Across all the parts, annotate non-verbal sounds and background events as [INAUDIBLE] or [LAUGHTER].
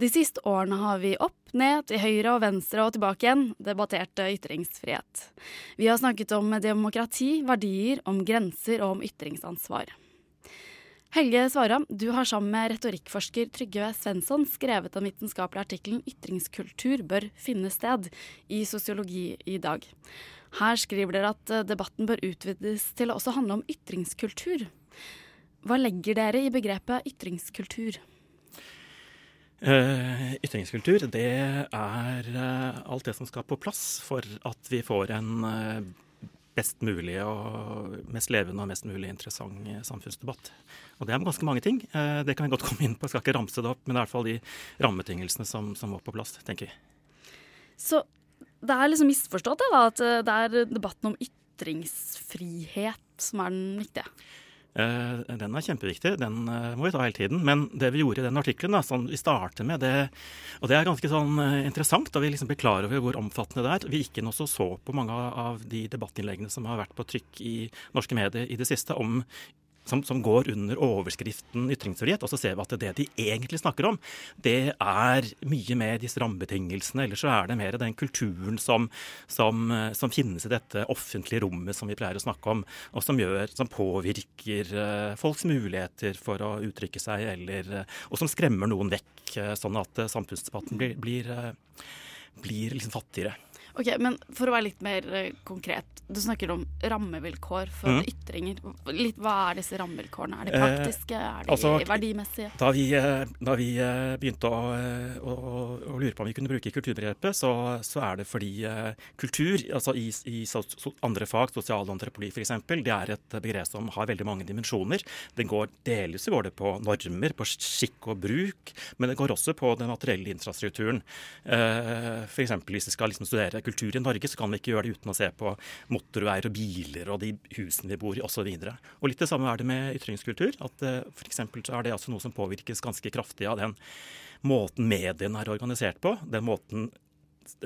De siste årene har vi opp, ned, til høyre og venstre og tilbake igjen debattert ytringsfrihet. Vi har snakket om demokrati, verdier, om grenser og om ytringsansvar. Helge Svara, du har sammen med retorikkforsker Trygve Svensson skrevet den vitenskapelige artikkelen 'Ytringskultur bør finne sted' i Sosiologi i dag. Her skriver dere at debatten bør utvides til å også handle om ytringskultur. Hva legger dere i begrepet ytringskultur? Uh, ytringskultur, det er uh, alt det som skal på plass for at vi får en uh, best mulig og mest levende og mest mulig interessant samfunnsdebatt. Og det er ganske mange ting. det kan vi godt [LAUGHS] komme inn på, jeg skal ikke ramse det opp, men det er i hvert fall de rammebetingelsene som, som må på plass, tenker vi. Så det er liksom misforstått det, da, at det er debatten om ytringsfrihet som er den viktige? Eh, den er kjempeviktig, den eh, må vi ta hele tiden. Men det vi gjorde i den artikkelen, som vi starter med det Og det er ganske sånn eh, interessant, da vi liksom ble klar over hvor omfattende det er. Vi gikk inn også så på mange av de debattinnleggene som har vært på trykk i norske medier i det siste om som, som, går under overskriften ytringsfrihet. Og så ser vi at det de egentlig snakker om, det er mye med disse rammebetingelsene. Eller så er det mer den kulturen som, som, som, finnes i dette offentlige rommet som vi pleier å snakke om, og som, gjør, som påvirker uh, folks muligheter for å uttrykke seg, eller, uh, og som skremmer noen vekk, sånn at samfunnsdebatten blir, blir, blir liksom fattigere. Ok, Men for å være litt mer uh, konkret. Du snakker om rammevilkår for mm. ytringer. Litt, hva er disse rammevilkårene? Er de eh, praktiske? Er de altså, verdimessige? Da vi, eh, da vi begynte å, å, å, lure på om vi kunne bruke kulturbegrepet, så, så er det fordi kultur, altså i, i andre fag, sosialantropologi f.eks., det er et begrep som har veldig mange dimensjoner. Den går Delvis går det på normer, på skikk og bruk, men det går også på den materielle infrastrukturen. F.eks. hvis vi skal liksom studere kultur i Norge, så kan vi ikke gjøre det uten å se på motorveier og biler og de husene vi bor i osv. Litt det samme er det med ytringskultur. at eh, så er det altså noe som påvirkes ganske kraftig av den måten mediene er organisert på. Den måten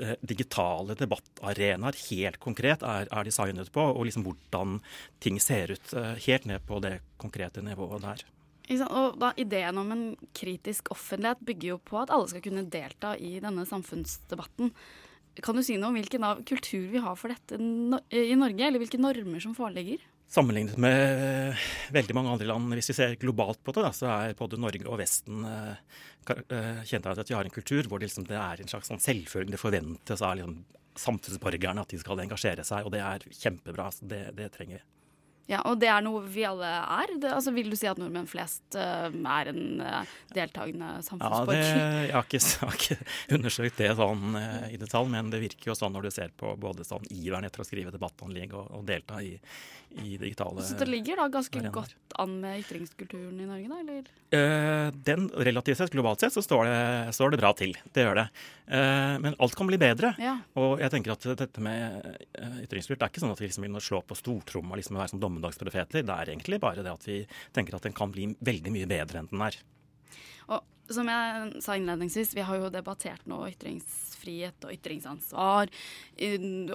eh, digitale debattarenaer helt konkret er, er, designet på, og liksom hvordan ting ser ut uh, helt ned på det konkrete nivået der. Og da, Ideen om en kritisk offentlighet bygger jo på at alle skal kunne delta i denne samfunnsdebatten. Kan du si noe om hvilken kultur vi har for dette i Norge, eller hvilke normer som foreligger? Sammenlignet med veldig mange andre land, hvis vi ser globalt på det, da, så er både Norge og Vesten eh, eh kjent av at vi har en kultur hvor det, liksom, det er en slags sånn selvfølgelig Det forventes av liksom, samfunnsborgerne at de skal engasjere seg, og det er kjempebra. Så det, det trenger vi. Ja, Og det er noe vi alle er? Det, altså, vil du si at nordmenn flest uh, er en uh, deltakende samfunnsborger? Ja, det, jeg, har ikke, jeg, har ikke, [LAUGHS] undersøkt det sånn uh, i detalj, men det virker jo sånn når du ser på både sånn iveren etter å skrive debattanlegg og, og delta i, i, digitale Så det ligger da ganske arenaer. godt an med ytringskulturen i Norge, da? eller? den Relativt sett, globalt sett, så står det, står det bra til. Det gjør det. men alt kan bli bedre. Ja. Og jeg tenker at dette med ytringskultur er ikke sånn at vi liksom vil slå på stortromma liksom, og være som dommer dommedagsprofeter. Det er egentlig bare det at vi tenker at den kan bli veldig mye bedre enn den er. Og som jeg sa innledningsvis, vi har jo debattert nå ytringsfrihet og ytringsansvar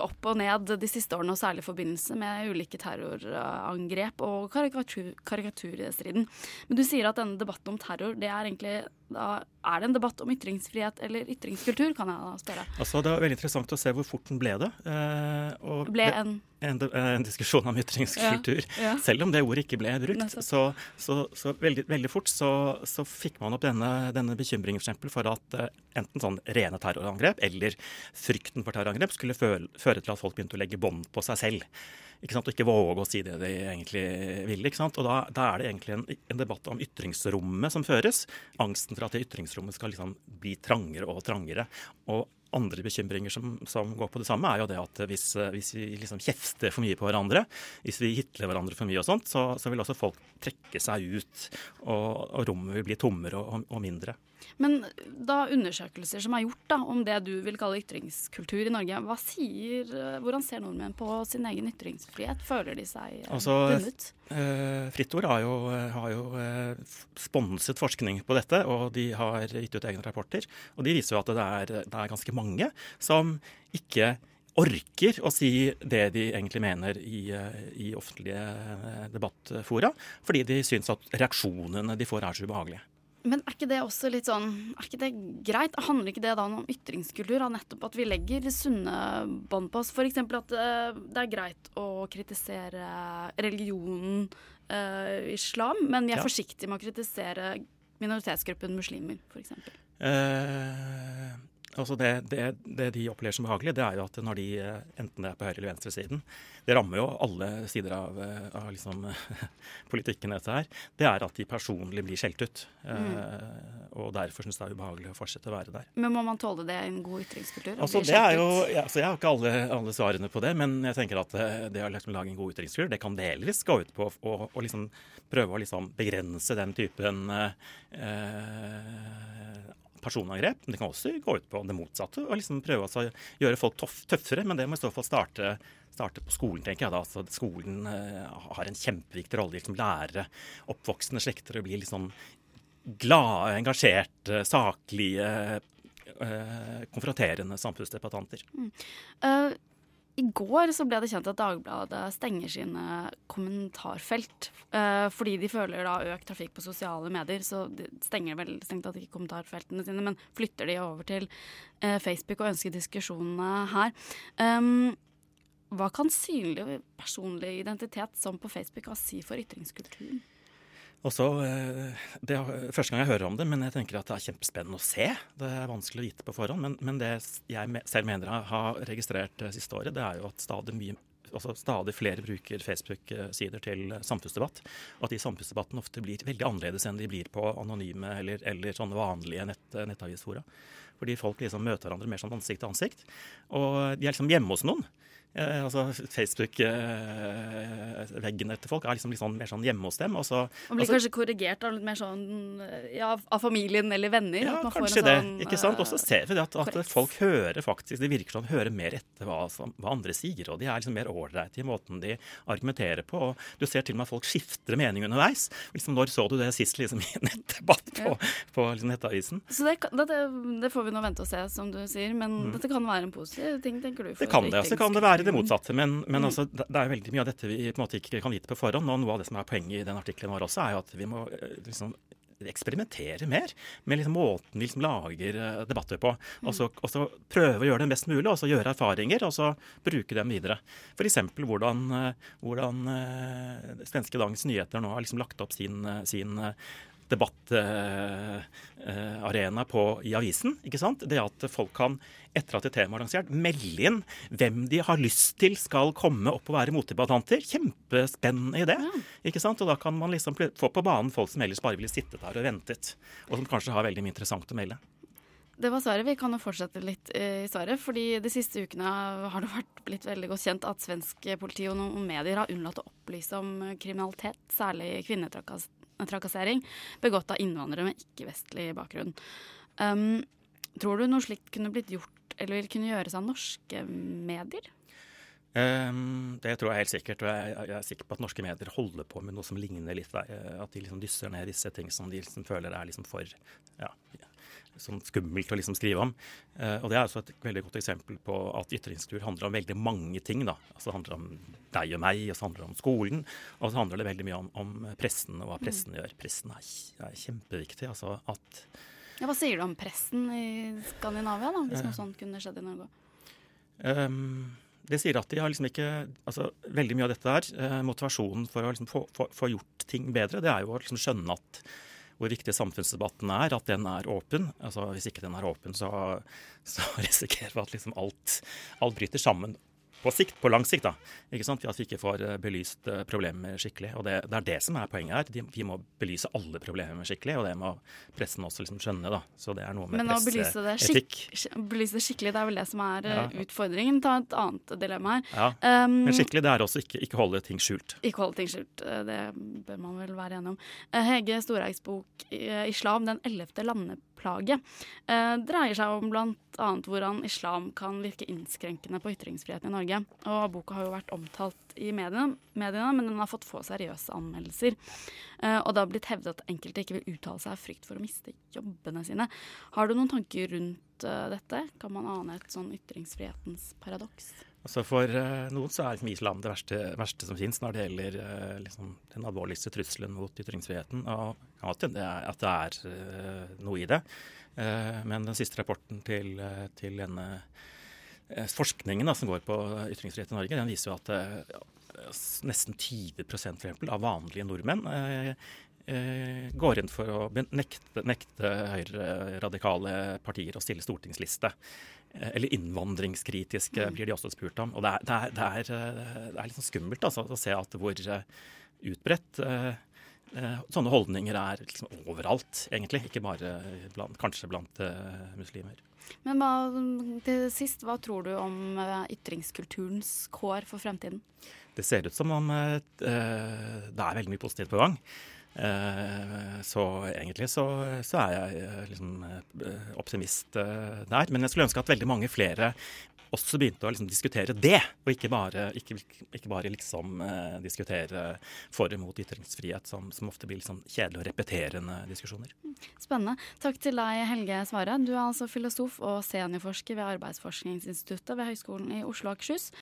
opp og ned de siste årene, og særlig i forbindelse med ulike terrorangrep og karikatur, karikaturstriden. Men du sier at denne debatten om terror, det er egentlig da er det en debatt om ytringsfrihet eller ytringskultur, kan jeg da spørre. Altså, det var veldig interessant å se hvor fort den ble det. Eh, ble en... En, en, diskusjon om ytringskultur. Ja, ja. Selv om det ordet ikke ble brukt. Så, så, så veldig, veldig, fort så, så, fikk man opp denne, denne bekymringen for, for at eh, enten sånn rene terrorangrep eller frykten for terrorangrep skulle føre, føre til at folk begynte å legge bånd på seg selv ikke sant, og ikke våge å si det de egentlig vil. ikke sant, og Da, da er det egentlig en, en, debatt om ytringsrommet som føres. Angsten for at det ytringsrommet skal liksom bli trangere og trangere. Og andre bekymringer som, som, går på det samme, er jo det at hvis, hvis vi liksom kjefter for mye på hverandre, hvis vi hitler hverandre for mye og sånt, så, så vil også folk trekke seg ut, og, og rommet vil bli tommere og, og mindre. Men da undersøkelser som er gjort da, om det du vil kalle ytringskultur i Norge, hva sier, hvordan ser nordmenn på sin egen ytringsfrihet? Føler de seg eh, altså, bundet? Eh, Fritt Ord har jo, har jo eh, sponset forskning på dette, og de har gitt ut egne rapporter. Og de viser jo at det er, det er ganske mange som ikke orker å si det de egentlig mener i, eh, i offentlige debattfora, fordi de syns at reaksjonene de får er så ubehagelige. Men er ikke det også litt sånn Er ikke det greit? Handler ikke det da om ytringskultur? Av nettopp at vi legger sunne bånd på oss? F.eks. at uh, det er greit å kritisere religionen uh, islam, men vi er ja. forsiktige med å kritisere minoritetsgruppen muslimer, f.eks. Uh, Altså det, det, det, de opplever som behagelig, det er jo at når de, eh, enten det er på høyre- eller venstresiden Det rammer jo alle sider av, eh, av liksom, [LAUGHS] politikken, dette her. Det er at de personlig blir skjelt ut. Mm. Eh, og derfor syns det er ubehagelig å fortsette å være der. Men må man tåle det i en god ytringskultur? Altså, det er jo, ja, altså, jeg har ikke alle, alle, svarene på det, men jeg tenker at det å liksom lage en god ytringskultur, det kan delvis gå ut på å liksom prøve å liksom begrense den typen eh, personangrep. Men det kan også gå ut på det motsatte og liksom prøve å gjøre folk tøffere. Men det må i så fall starte, starte på skolen, tenker jeg. da. Altså, skolen uh, har en kjempeviktig rolle i å liksom, lære oppvoksende slekter å bli liksom glade, engasjerte, saklige, uh, konfronterende samfunnsdebattanter. Mm. Uh, i går så ble det kjent at Dagbladet stenger sine kommentarfelt. Eh, fordi de føler da økt trafikk på sosiale medier. Så de stenger vel strengt tatt ikke kommentarfeltene sine, men flytter de over til eh, Facebook og ønsker diskusjonene her. Um, hva kan synlig personlig identitet som på Facebook ha si for ytringskulturen? Og så, eh, Det er første gang jeg hører om det, men jeg tenker at det er kjempespennende å se. Det er vanskelig å vite på forhånd, men, men det jeg selv mener jeg har registrert det siste året, det er jo at stadig, mye, altså stadig flere bruker Facebook-sider til samfunnsdebatt. Og at de samfunnsdebattene ofte blir veldig annerledes enn de blir på anonyme eller, eller sånne vanlige nett, nettavisfora. Fordi folk liksom møter hverandre mer sånn ansikt til ansikt. Og de er liksom hjemme hos noen. Eh, altså Facebook-veggen eh, etter folk er liksom litt sånn, mer sånn hjemme hos dem. Og, så, og blir kanskje korrigert av litt mer sånn ja, av familien eller venner? Ja, kanskje det. Sånn, ikke sant? Og så ser vi det at, at, folk hører faktisk, det virker som de hører mer etter hva, hva andre sier. Og de er liksom mer ålreite i måten de argumenterer på. Og du ser til og med at folk skifter mening underveis. Liksom, når så du det sist liksom, i en nettdebatt på, ja. på liksom, Nettavisen? Så det, det, det, får vi nå vente og se, som du sier. Men mm. dette kan være en positiv ting, tenker du? det kan det. Så kan det være være det motsatte. Men, men mm. altså, det er veldig mye av dette vi måte ikke kan vite på forhånd. Og noe av det som er poenget i den artikkelen vår også, er jo at vi må eh, liksom eksperimentere mer med liksom måten vi liksom lager eh, debatter på. Og så, og så, prøve å gjøre det mest mulig, og så gjøre erfaringer, og så bruke dem videre. F.eks. hvordan, hvordan hvordan svenske Dagens Nyheter nå har liksom lagt opp sin, sin debattarena på, i avisen. ikke sant? Det at folk kan, etter at et tema er lansert, melde inn hvem de har lyst til skal komme opp og være motdebattanter. Kjempespennende idé. Ja. ikke sant? Og da kan man liksom få på banen folk som ellers bare ville sittet der og ventet, og som kanskje har veldig mye interessant å melde. Det var svaret. Vi kan jo fortsette litt i svaret. fordi De siste ukene har det vært blitt veldig godt kjent at svensk politi og noen medier har unnlatt å opplyse om kriminalitet, særlig kvinnetrakassering trakassering begått av innvandrere med ikke-vestlig bakgrunn. Um, tror du noe slikt kunne blitt gjort eller vil kunne gjøres av norske medier? Um, det tror jeg helt sikkert. Og jeg, jeg, er sikker på at norske medier holder på med noe som ligner litt. At de liksom dysser ned disse ting som de liksom føler er liksom for ja, sånn skummelt å liksom skrive om. Eh, og Det er også et veldig godt eksempel på at ytringskultur handler om veldig mange ting. da. Altså Det handler om deg og meg, og så handler det om skolen. Og så handler det veldig mye om, om pressen og hva pressen mm. gjør. Pressen er, er, kjempeviktig. altså at... Ja, Hva sier du om pressen i Skandinavia, da, hvis noe sånt kunne skjedd i Norge? Um, det sier at de har liksom ikke altså Veldig mye av dette der, eh, motivasjonen for å liksom få, få, få, gjort ting bedre, det er jo å liksom skjønne at hvor viktig samfunnsdebatten er, at den er åpen. Altså, hvis ikke den er åpen, så, så [LAUGHS] risikerer vi at liksom alt, alt bryter sammen på sikt, på lang sikt, da. Ikke sant? At vi ikke får eh, belyst eh, problemer skikkelig. Og det, det, er det som er poenget her. Vi må belyse alle problemer skikkelig, og det må pressen også liksom skjønne. da. Så det er noe med presseetikk. Men å belyse det skikkelig, det er vel det som er ja. Eh, utfordringen. Ta et annet dilemma her. Ja. Um, Men skikkelig, det er også ikke, ikke holde ting skjult. Ikke holde ting skjult. Det bør man vel være enig om. Hege Storheigs bok 'Islam den ellevte landeplanen' plage, eh, dreier seg om bl.a. hvordan islam kan virke innskrenkende på ytringsfriheten i Norge. Og Boka har jo vært omtalt i mediene, mediene men den har fått få seriøse anmeldelser. Eh, og det har blitt hevdet at enkelte ikke vil uttale seg av frykt for å miste jobbene sine. Har du noen tanker rundt uh, dette? Kan man ane et sånn ytringsfrihetens paradoks? Altså For uh, noen så er liksom islam det verste, verste som finnes når det gjelder uh, liksom den alvorligste trusselen mot ytringsfriheten. Og at det er, at det er uh, noe i det. men den siste rapporten til, til denne forskningen da, som går på ytringsfrihet i Norge, den viser jo at nesten 20% for eksempel, av vanlige nordmenn går inn for å nekte, nekte høyreradikale partier å stille stortingsliste. Eh, eller innvandringskritiske mm. blir de også spurt om. Og det er, det er, det er, eh, det er litt sånn skummelt altså, å se at hvor eh, utbredt sånne holdninger er liksom overalt, egentlig. Ikke bare blant, kanskje blant muslimer. Men hva, til sist, hva tror du om ytringskulturens kår for fremtiden? Det ser ut som om det er veldig mye positivt på gang. Eh, så egentlig så, så er jeg eh, liksom eh, optimist der. Men jeg skulle ønske at veldig mange flere også begynte å liksom diskutere det, og ikke bare, ikke, ikke bare liksom, eh, diskutere for og mot ytringsfrihet, som, som ofte blir liksom kjedelige og repeterende diskusjoner. Spennende. Takk til deg, Helge Svare. Du er altså filosof og seniorforsker ved Arbeidsforskningsinstituttet ved Høgskolen i Oslo og Akershus.